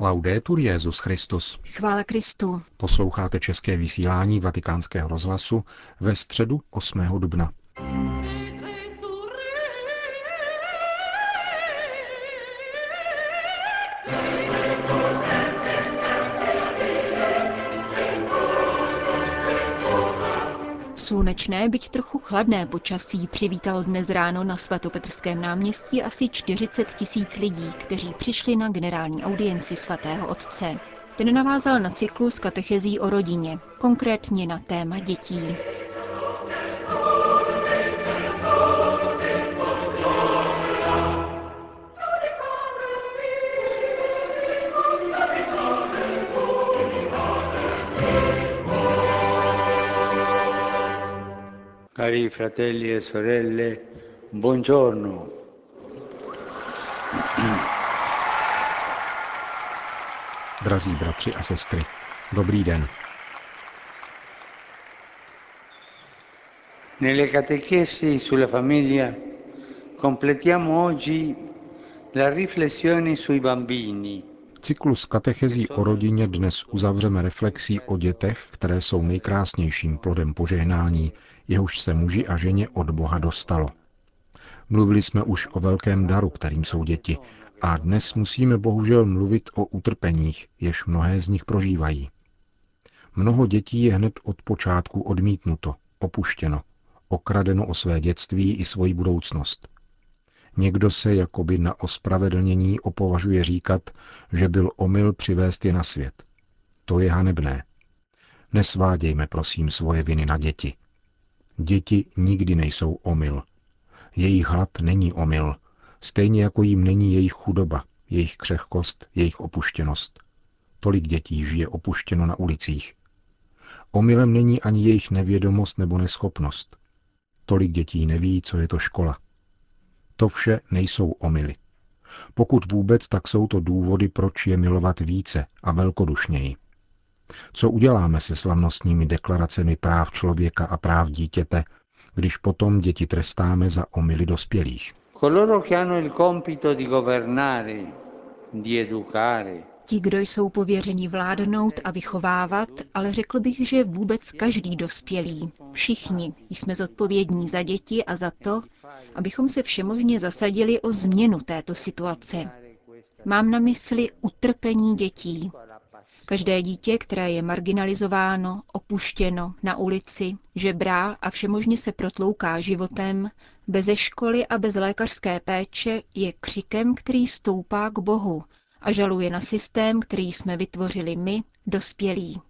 Laudetur Jezus Christus. Chvála Kristu. Posloucháte české vysílání Vatikánského rozhlasu ve středu 8. dubna. Slunečné, byť trochu chladné počasí přivítalo dnes ráno na svatopetrském náměstí asi 40 tisíc lidí, kteří přišli na generální audienci svatého otce. Ten navázal na cyklus katechezí o rodině, konkrétně na téma dětí. Cari fratelli e sorelle, buongiorno. Drazí bratři a sestry, dobrý den. Nelle catechesi sulla famiglia completiamo oggi la riflessione sui bambini. Cyklus katechezí o rodině dnes uzavřeme reflexí o dětech, které jsou nejkrásnějším plodem požehnání, jehož se muži a ženě od Boha dostalo. Mluvili jsme už o velkém daru, kterým jsou děti, a dnes musíme bohužel mluvit o utrpeních, jež mnohé z nich prožívají. Mnoho dětí je hned od počátku odmítnuto, opuštěno, okradeno o své dětství i svoji budoucnost. Někdo se jakoby na ospravedlnění opovažuje říkat, že byl omyl přivést je na svět. To je hanebné. Nesvádějme prosím svoje viny na děti. Děti nikdy nejsou omyl. Jejich hlad není omyl, stejně jako jim není jejich chudoba, jejich křehkost, jejich opuštěnost. Tolik dětí žije opuštěno na ulicích. Omylem není ani jejich nevědomost nebo neschopnost. Tolik dětí neví, co je to škola. To vše nejsou omily. Pokud vůbec, tak jsou to důvody, proč je milovat více a velkodušněji. Co uděláme se slavnostními deklaracemi práv člověka a práv dítěte, když potom děti trestáme za omily dospělých? Coloro che hanno il compito di governare, di educare, Ti, kdo jsou pověřeni vládnout a vychovávat, ale řekl bych, že vůbec každý dospělý, všichni jsme zodpovědní za děti a za to, abychom se všemožně zasadili o změnu této situace. Mám na mysli utrpení dětí. Každé dítě, které je marginalizováno, opuštěno, na ulici, žebrá a všemožně se protlouká životem, beze školy a bez lékařské péče, je křikem, který stoupá k Bohu a žaluje na systém, který jsme vytvořili my, dospělí.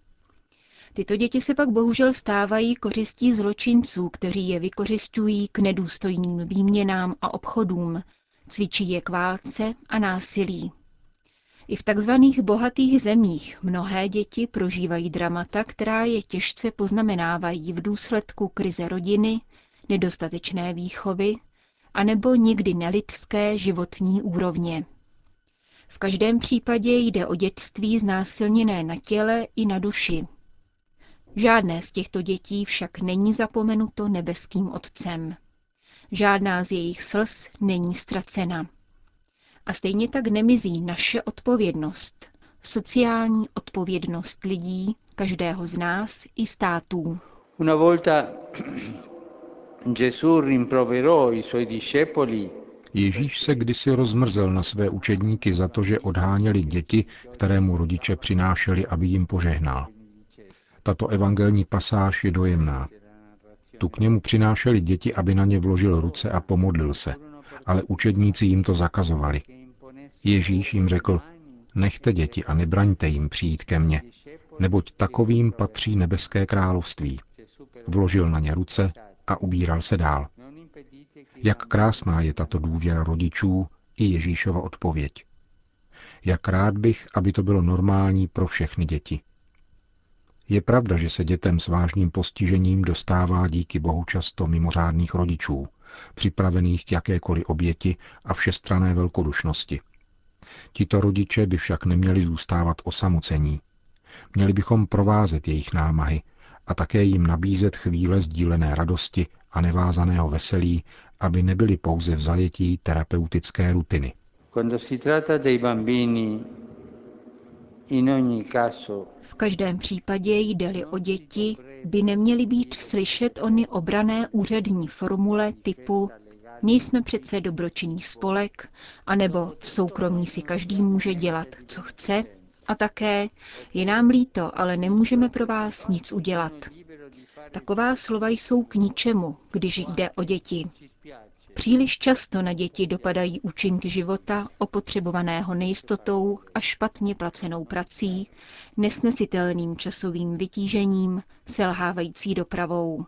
Tyto děti se pak bohužel stávají kořistí zločinců, kteří je vykořišťují k nedůstojným výměnám a obchodům, cvičí je k válce a násilí. I v takzvaných bohatých zemích mnohé děti prožívají dramata, která je těžce poznamenávají v důsledku krize rodiny, nedostatečné výchovy, anebo někdy nelidské životní úrovně. V každém případě jde o dětství znásilněné na těle i na duši. Žádné z těchto dětí však není zapomenuto nebeským Otcem. Žádná z jejich slz není ztracena. A stejně tak nemizí naše odpovědnost, sociální odpovědnost lidí, každého z nás i států. Una volta Gesù rimproverò i suoi discepoli Ježíš se kdysi rozmrzel na své učedníky za to, že odháněli děti, které mu rodiče přinášeli, aby jim požehnal. Tato evangelní pasáž je dojemná. Tu k němu přinášeli děti, aby na ně vložil ruce a pomodlil se, ale učedníci jim to zakazovali. Ježíš jim řekl, nechte děti a nebraňte jim přijít ke mně, neboť takovým patří nebeské království. Vložil na ně ruce a ubíral se dál. Jak krásná je tato důvěra rodičů i Ježíšova odpověď. Jak rád bych, aby to bylo normální pro všechny děti. Je pravda, že se dětem s vážným postižením dostává díky Bohu často mimořádných rodičů, připravených k jakékoliv oběti a všestrané velkodušnosti. Tito rodiče by však neměli zůstávat osamocení. Měli bychom provázet jejich námahy a také jim nabízet chvíle sdílené radosti a nevázaného veselí, aby nebyli pouze v zajetí terapeutické rutiny. Quando si tratta dei bambini, V každém případě jde-li o děti, by neměly být slyšet ony obrané úřední formule typu nejsme přece dobročinný spolek, anebo v soukromí si každý může dělat, co chce, a také je nám líto, ale nemůžeme pro vás nic udělat. Taková slova jsou k ničemu, když jde o děti. Příliš často na děti dopadají účinky života, opotřebovaného nejistotou a špatně placenou prací, nesnesitelným časovým vytížením, selhávající dopravou.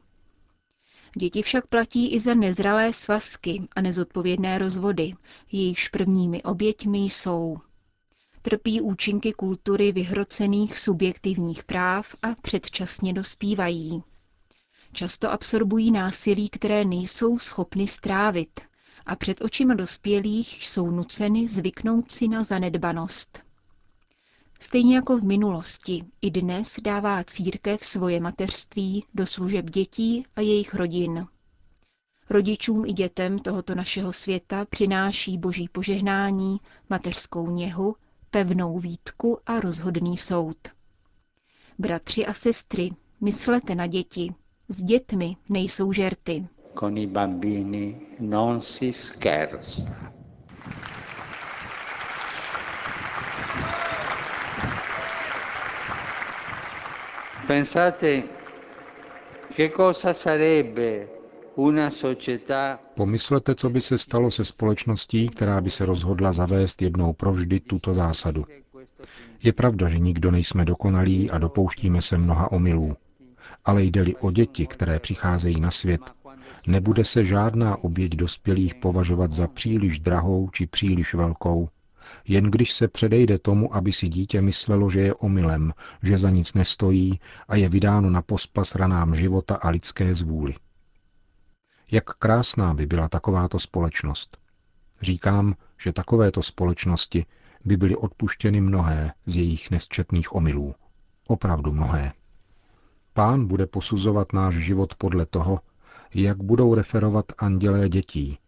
Děti však platí i za nezralé svazky a nezodpovědné rozvody, jejichž prvními oběťmi jsou. Trpí účinky kultury vyhrocených subjektivních práv a předčasně dospívají. Často absorbují násilí, které nejsou schopny strávit a před očima dospělých jsou nuceny zvyknout si na zanedbanost. Stejně jako v minulosti, i dnes dává církev svoje mateřství do služeb dětí a jejich rodin. Rodičům i dětem tohoto našeho světa přináší boží požehnání, mateřskou něhu, pevnou výtku a rozhodný soud. Bratři a sestry, myslete na děti, s dětmi nejsou žerty. Con i bambini non si scherza. Pensate che cosa sarebbe una società Pomyslete, co by se stalo se společností, která by se rozhodla zavést jednou provždy tuto zásadu. Je pravda, že nikdo nejsme dokonalí a dopouštíme se mnoha omylů ale jde-li o děti, které přicházejí na svět, nebude se žádná oběť dospělých považovat za příliš drahou či příliš velkou, jen když se předejde tomu, aby si dítě myslelo, že je omylem, že za nic nestojí a je vydáno na pospas ranám života a lidské zvůli. Jak krásná by byla takováto společnost. Říkám, že takovéto společnosti by byly odpuštěny mnohé z jejich nesčetných omylů. Opravdu mnohé. Pán bude posuzovat náš život podle toho, jak budou referovat andělé dětí.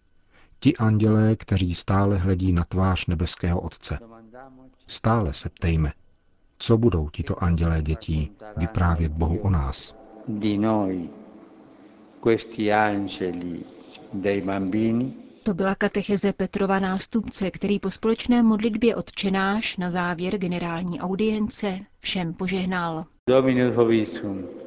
Ti andělé, kteří stále hledí na tvář nebeského Otce. Stále se ptejme, co budou tito andělé dětí vyprávět Bohu o nás. Di noi, questi angeli dei bambini, to byla katecheze Petrova nástupce, který po společné modlitbě odčenáš na závěr generální audience všem požehnal. Dominus Hovisum.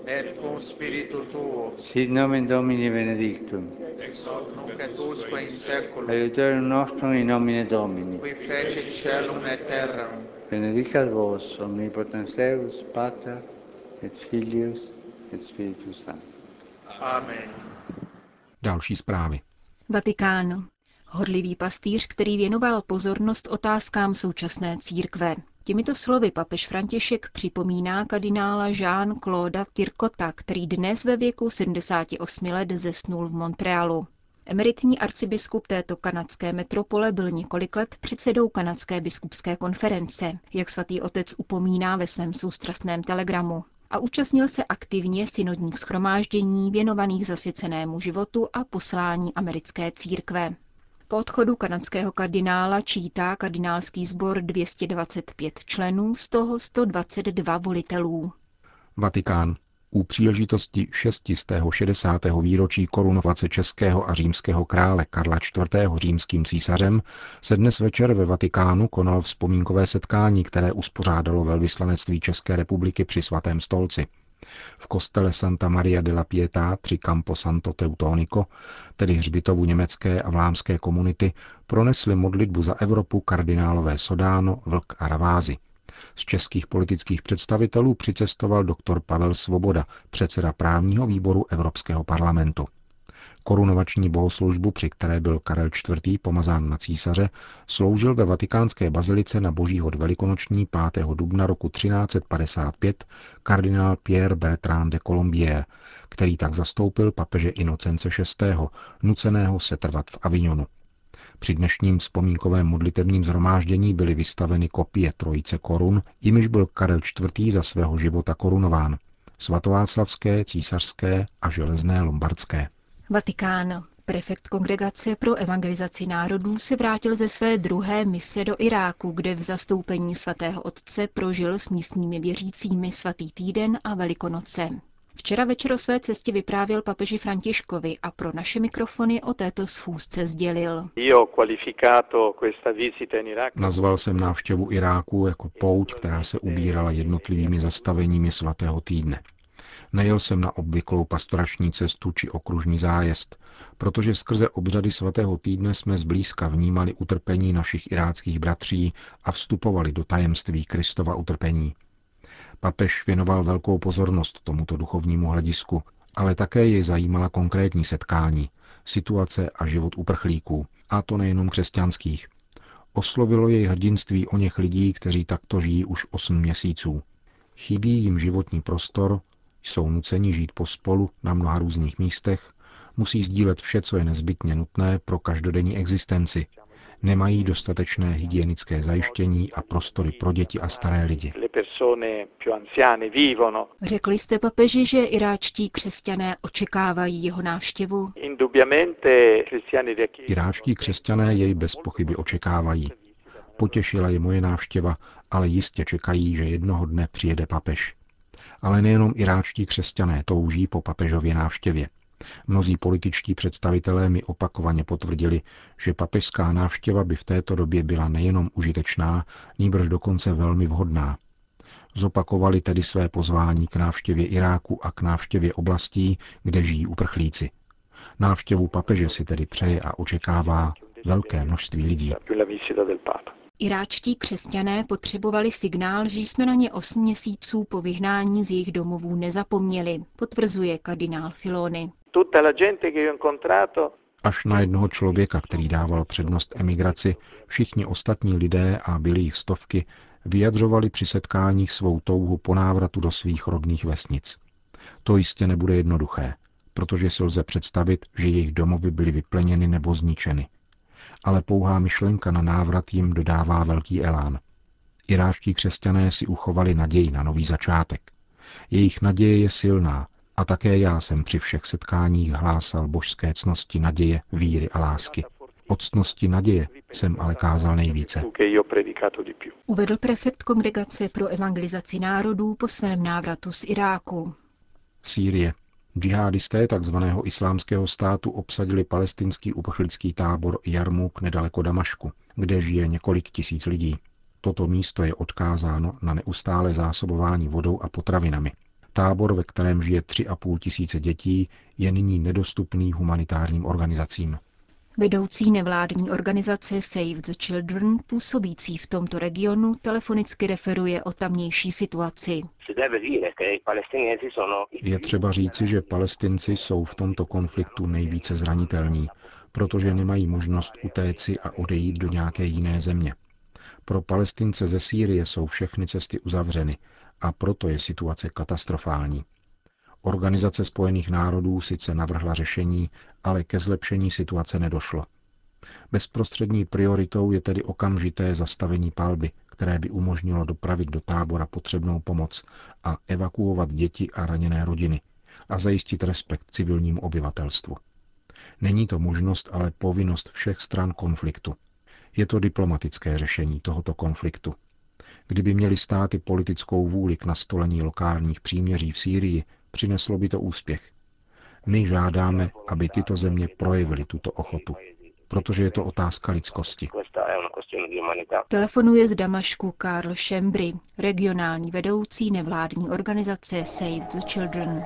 Spiritu tuo. Sit nomen Domini benedictum. Ex hoc nunc et usque in seculum. Aiuterium nostrum in nomine Domini. Qui fecit celum et terram. Benedicat vos omnipotens Deus, Pater et Filius et Spiritus Sanctus. Amen. Další zprávy. Vatikán. Horlivý pastýř, který věnoval pozornost otázkám současné církve. Těmito slovy papež František připomíná kardinála Jean-Claude Kirkota, který dnes ve věku 78 let zesnul v Montrealu. Emeritní arcibiskup této kanadské metropole byl několik let předsedou kanadské biskupské konference, jak svatý otec upomíná ve svém soustrastném telegramu a účastnil se aktivně synodních schromáždění věnovaných zasvěcenému životu a poslání americké církve. Po odchodu kanadského kardinála čítá kardinálský sbor 225 členů, z toho 122 volitelů. Vatikán. U příležitosti 660. výročí korunovace českého a římského krále Karla IV. římským císařem se dnes večer ve Vatikánu konalo vzpomínkové setkání, které uspořádalo velvyslanectví České republiky při svatém stolci. V kostele Santa Maria della Pietà při Campo Santo Teutonico, tedy hřbitovu německé a vlámské komunity, pronesli modlitbu za Evropu kardinálové Sodáno, Vlk a Ravázy. Z českých politických představitelů přicestoval doktor Pavel Svoboda, předseda právního výboru Evropského parlamentu. Korunovační bohoslužbu, při které byl Karel IV. pomazán na císaře, sloužil ve vatikánské bazilice na boží hod velikonoční 5. dubna roku 1355 kardinál Pierre Bertrand de Colombier, který tak zastoupil papeže Inocence VI., nuceného setrvat v Avignonu. Při dnešním vzpomínkovém modlitevním zhromáždění byly vystaveny kopie trojice korun, jimiž byl Karel IV. za svého života korunován. Svatováclavské, císařské a železné lombardské. Vatikán. Prefekt Kongregace pro evangelizaci národů se vrátil ze své druhé mise do Iráku, kde v zastoupení svatého otce prožil s místními věřícími svatý týden a velikonoce. Včera večer o své cestě vyprávěl papeži Františkovi a pro naše mikrofony o této schůzce sdělil. Nazval jsem návštěvu Iráku jako pouť, která se ubírala jednotlivými zastaveními svatého týdne. Nejel jsem na obvyklou pastorační cestu či okružní zájezd, protože skrze obřady svatého týdne jsme zblízka vnímali utrpení našich iráckých bratří a vstupovali do tajemství Kristova utrpení. Papež věnoval velkou pozornost tomuto duchovnímu hledisku, ale také jej zajímala konkrétní setkání, situace a život uprchlíků, a to nejenom křesťanských. Oslovilo jej hrdinství o něch lidí, kteří takto žijí už osm měsíců. Chybí jim životní prostor, jsou nuceni žít pospolu na mnoha různých místech, musí sdílet vše, co je nezbytně nutné pro každodenní existenci. Nemají dostatečné hygienické zajištění a prostory pro děti a staré lidi. Řekli jste papeži, že iráčtí křesťané očekávají jeho návštěvu? Iráčtí křesťané jej bez pochyby očekávají. Potěšila je moje návštěva, ale jistě čekají, že jednoho dne přijede papež. Ale nejenom iráčtí křesťané touží po papežově návštěvě. Mnozí političtí představitelé mi opakovaně potvrdili, že papežská návštěva by v této době byla nejenom užitečná, nýbrž dokonce velmi vhodná. Zopakovali tedy své pozvání k návštěvě Iráku a k návštěvě oblastí, kde žijí uprchlíci. Návštěvu papeže si tedy přeje a očekává velké množství lidí. Iráčtí křesťané potřebovali signál, že jsme na ně osm měsíců po vyhnání z jejich domovů nezapomněli, potvrzuje kardinál Filony. Až na jednoho člověka, který dával přednost emigraci, všichni ostatní lidé a byli jich stovky, vyjadřovali při setkáních svou touhu po návratu do svých rodných vesnic. To jistě nebude jednoduché, protože si lze představit, že jejich domovy byly vypleněny nebo zničeny – ale pouhá myšlenka na návrat jim dodává velký elán. Iráští křesťané si uchovali naději na nový začátek. Jejich naděje je silná a také já jsem při všech setkáních hlásal božské cnosti naděje, víry a lásky. O ctnosti naděje jsem ale kázal nejvíce. Uvedl prefekt Kongregace pro evangelizaci národů po svém návratu z Iráku. Sýrie. Džihadisté tzv. islámského státu obsadili palestinský uprchlický tábor Jarmuk nedaleko Damašku, kde žije několik tisíc lidí. Toto místo je odkázáno na neustále zásobování vodou a potravinami. Tábor, ve kterém žije 3,5 tisíce dětí, je nyní nedostupný humanitárním organizacím. Vedoucí nevládní organizace Save the Children, působící v tomto regionu, telefonicky referuje o tamnější situaci. Je třeba říci, že palestinci jsou v tomto konfliktu nejvíce zranitelní, protože nemají možnost utéci a odejít do nějaké jiné země. Pro palestince ze Sýrie jsou všechny cesty uzavřeny a proto je situace katastrofální. Organizace spojených národů sice navrhla řešení, ale ke zlepšení situace nedošlo. Bezprostřední prioritou je tedy okamžité zastavení palby, které by umožnilo dopravit do tábora potřebnou pomoc a evakuovat děti a raněné rodiny a zajistit respekt civilnímu obyvatelstvu. Není to možnost, ale povinnost všech stran konfliktu. Je to diplomatické řešení tohoto konfliktu. Kdyby měli státy politickou vůli k nastolení lokálních příměří v Sýrii, přineslo by to úspěch. My žádáme, aby tyto země projevily tuto ochotu, protože je to otázka lidskosti. Telefonuje z Damašku Karl Šembry, regionální vedoucí nevládní organizace Save the Children.